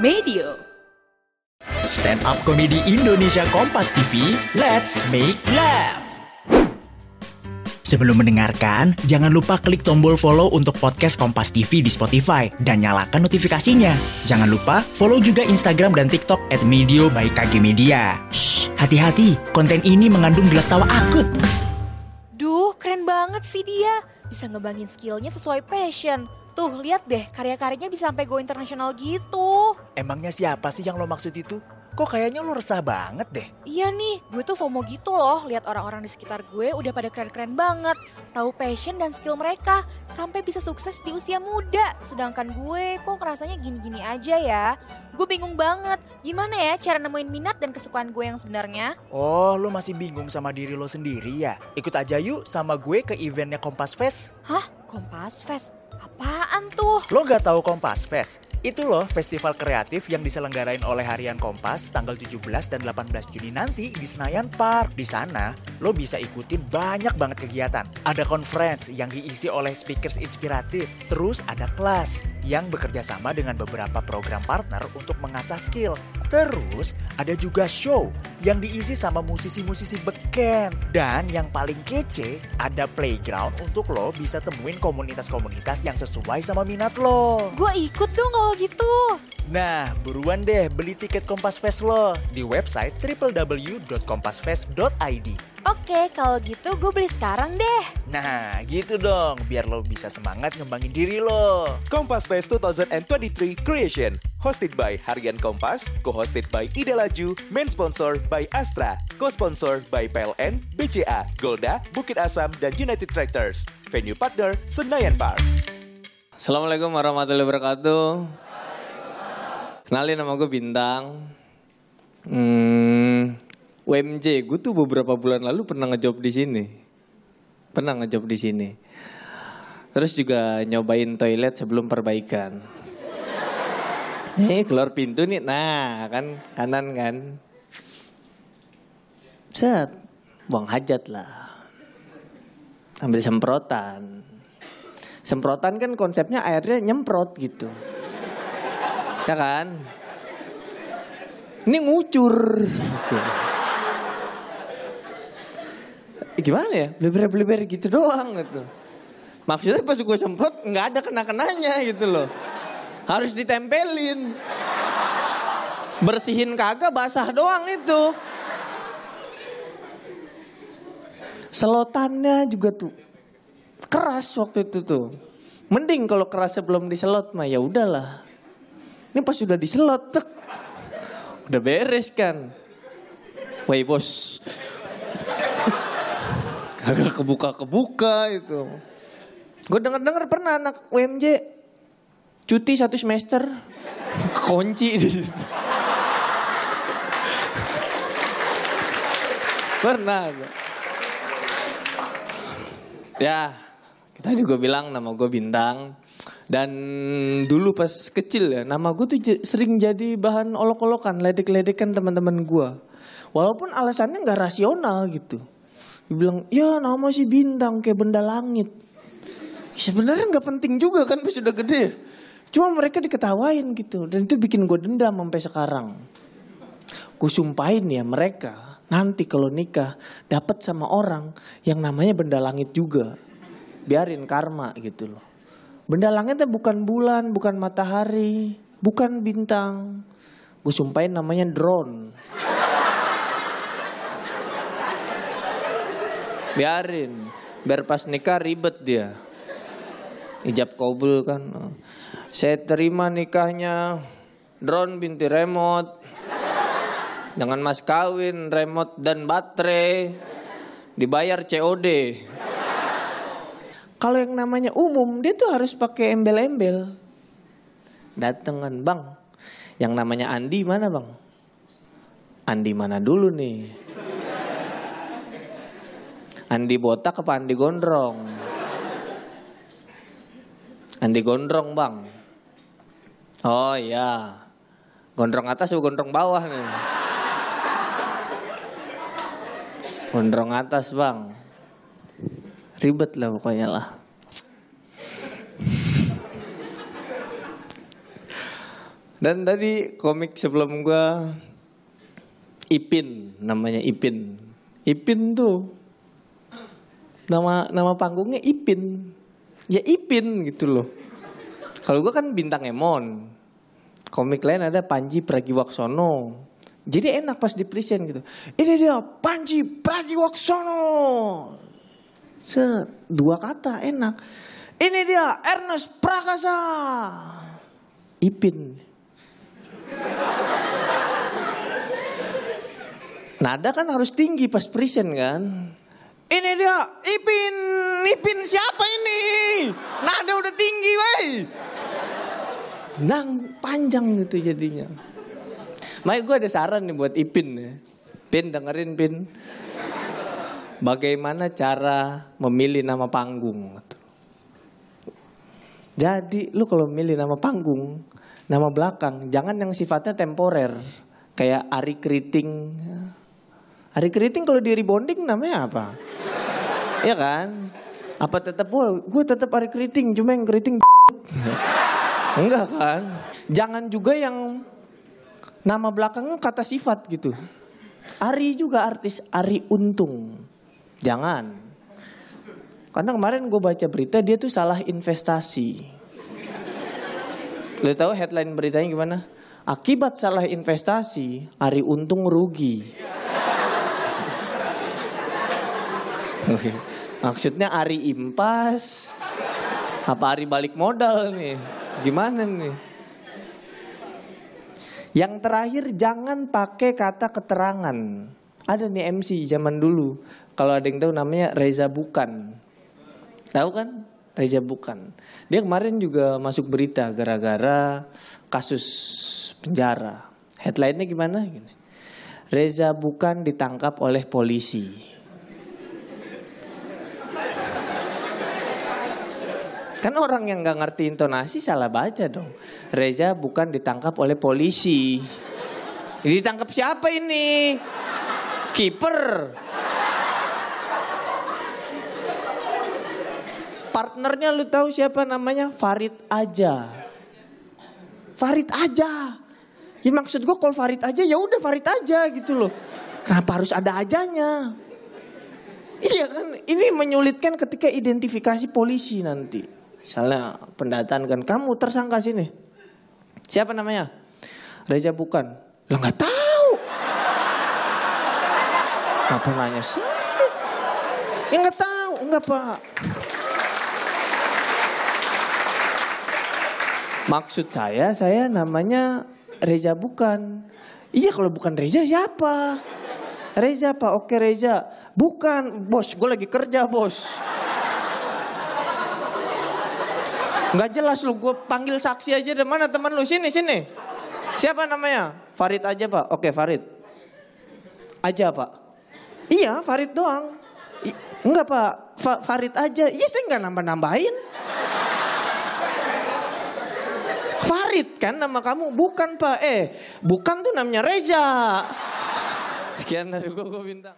Medio. Stand up komedi Indonesia Kompas TV, let's make laugh. Sebelum mendengarkan, jangan lupa klik tombol follow untuk podcast Kompas TV di Spotify dan nyalakan notifikasinya. Jangan lupa follow juga Instagram dan TikTok at Medio by KG Media. Shh, hati-hati, konten ini mengandung gelak tawa akut. Duh, keren banget sih dia. Bisa ngebangin skillnya sesuai passion. Tuh, lihat deh, karya-karyanya bisa sampai go internasional gitu. Emangnya siapa sih yang lo maksud itu? Kok kayaknya lo resah banget deh? Iya nih, gue tuh FOMO gitu loh. Lihat orang-orang di sekitar gue udah pada keren-keren banget. Tahu passion dan skill mereka. Sampai bisa sukses di usia muda. Sedangkan gue kok rasanya gini-gini aja ya. Gue bingung banget. Gimana ya cara nemuin minat dan kesukaan gue yang sebenarnya? Oh, lo masih bingung sama diri lo sendiri ya? Ikut aja yuk sama gue ke eventnya Kompas Fest. Hah? Kompas Fest? Apaan tuh? Lo gak tahu Kompas Fest? Itu loh festival kreatif yang diselenggarain oleh Harian Kompas tanggal 17 dan 18 Juni nanti di Senayan Park. Di sana, lo bisa ikutin banyak banget kegiatan. Ada conference yang diisi oleh speakers inspiratif. Terus ada kelas yang bekerja sama dengan beberapa program partner untuk mengasah skill. Terus ada juga show yang diisi sama musisi-musisi beken. Dan yang paling kece, ada playground untuk lo bisa temuin komunitas-komunitas yang sesuai sama minat lo. Gue ikut dong kalau gitu. Nah, buruan deh beli tiket Kompas Fest lo di website www.kompasfest.id. Oke, kalau gitu gue beli sekarang deh. Nah, gitu dong, biar lo bisa semangat ngembangin diri lo. Kompas Fest 2023 Creation Hosted by Harian Kompas Co-hosted by Ida Laju Main sponsor by Astra Co-sponsor by PLN, BCA, Golda, Bukit Asam, dan United Tractors Venue partner Senayan Park Assalamualaikum warahmatullahi wabarakatuh. Kenalin nama gue Bintang. Hmm, UMJ, gue tuh beberapa bulan lalu pernah ngejob di sini. Pernah ngejob di sini. Terus juga nyobain toilet sebelum perbaikan. Eh, keluar pintu nih. Nah, kan kanan kan. Set, buang hajat lah. Ambil semprotan. Semprotan kan konsepnya airnya nyemprot gitu. Ya kan? Ini ngucur. Gitu. Gimana ya? Bleber-bleber gitu doang gitu. Maksudnya pas gue semprot nggak ada kena-kenanya gitu loh. Harus ditempelin. Bersihin kagak basah doang itu. Selotannya juga tuh keras waktu itu tuh. Mending kalau keras sebelum diselot mah ya udahlah. Ini pas sudah diselot, tek. udah beres kan. Woi bos, kagak kebuka-kebuka itu. Gue denger-denger pernah anak UMJ cuti satu semester, kunci di situ. Pernah. Ya, kita juga bilang nama gue Bintang. Dan dulu pas kecil ya, nama gue tuh sering jadi bahan olok-olokan, ledek-ledekan teman-teman gue. Walaupun alasannya nggak rasional gitu. Dibilang, ya nama si Bintang kayak benda langit. Sebenarnya nggak penting juga kan pas udah gede. Cuma mereka diketawain gitu. Dan itu bikin gue dendam sampai sekarang. Gue sumpahin ya mereka nanti kalau nikah dapat sama orang yang namanya benda langit juga. Biarin karma gitu loh. Benda langitnya bukan bulan, bukan matahari, bukan bintang. Gue sumpahin namanya drone. Biarin, biar pas nikah ribet dia. Ijab kabul kan. Saya terima nikahnya drone binti remote. Dengan mas kawin, remote dan baterai. Dibayar COD. Kalau yang namanya umum, dia tuh harus pakai embel-embel. Datengan bang. Yang namanya Andi mana bang? Andi mana dulu nih? Andi botak apa Andi gondrong? Andi gondrong bang. Oh iya. Gondrong atas atau gondrong bawah nih? Gondrong atas bang. Ribet lah pokoknya lah. Dan tadi komik sebelum gua Ipin namanya Ipin. Ipin tuh nama nama panggungnya Ipin. Ya Ipin gitu loh. Kalau gua kan bintang Emon. Komik lain ada Panji Pragiwaksono. Jadi enak pas di present gitu. Ini dia Panji Pragiwaksono. Set, dua kata enak. Ini dia Ernest Prakasa. Ipin. Nada kan harus tinggi pas present kan. Ini dia Ipin. Ipin siapa ini? Nada udah tinggi woi. Nang panjang gitu jadinya. Makanya gue ada saran nih buat Ipin ya. Pin dengerin Pin. Bagaimana cara memilih nama panggung? Jadi lu kalau milih nama panggung, nama belakang, jangan yang sifatnya temporer. Kayak Ari Keriting. Ari Keriting kalau di rebonding namanya apa? Iya kan? Apa tetap wah gue tetap Ari Keriting, cuma yang keriting Enggak kan? Jangan juga yang nama belakangnya kata sifat gitu. Ari juga artis Ari Untung. Jangan. Karena kemarin gue baca berita dia tuh salah investasi. Lo tahu headline beritanya gimana? Akibat salah investasi, Ari Untung rugi. Maksudnya Ari impas, apa Ari balik modal nih? Gimana nih? Yang terakhir jangan pakai kata keterangan. Ada nih MC zaman dulu. Kalau ada yang tahu namanya Reza Bukan. Tahu kan? Reza Bukan. Dia kemarin juga masuk berita gara-gara kasus penjara. Headline-nya gimana? Gini. Reza Bukan ditangkap oleh polisi. Kan orang yang nggak ngerti intonasi salah baca dong. Reza bukan ditangkap oleh polisi. Ditangkap siapa ini? Kiper. Partnernya lu tahu siapa namanya? Farid aja. Farid aja. Ya maksud gue kalau Farid aja ya udah Farid aja gitu loh. Kenapa harus ada ajanya? Iya kan, ini menyulitkan ketika identifikasi polisi nanti. Misalnya pendataan kan, kamu tersangka sini. Siapa namanya? Reza bukan. Lah nggak tahu. Apa nanya sih? Ya nggak tahu, nggak pak. Maksud saya, saya namanya Reza bukan. Iya kalau bukan Reza siapa? Reza pak, oke Reza. Bukan, bos, gue lagi kerja bos. Nggak jelas lu, gue panggil saksi aja. Dari mana teman lu? Sini, sini. Siapa namanya? Farid aja pak. Oke Farid. Aja pak. Iya Farid doang. I, enggak pak, Fa- Farid aja. Iya saya nggak nambah-nambahin. Farid kan nama kamu? Bukan pak. Eh, bukan tuh namanya Reza. Sekian dari gue, gue bintang.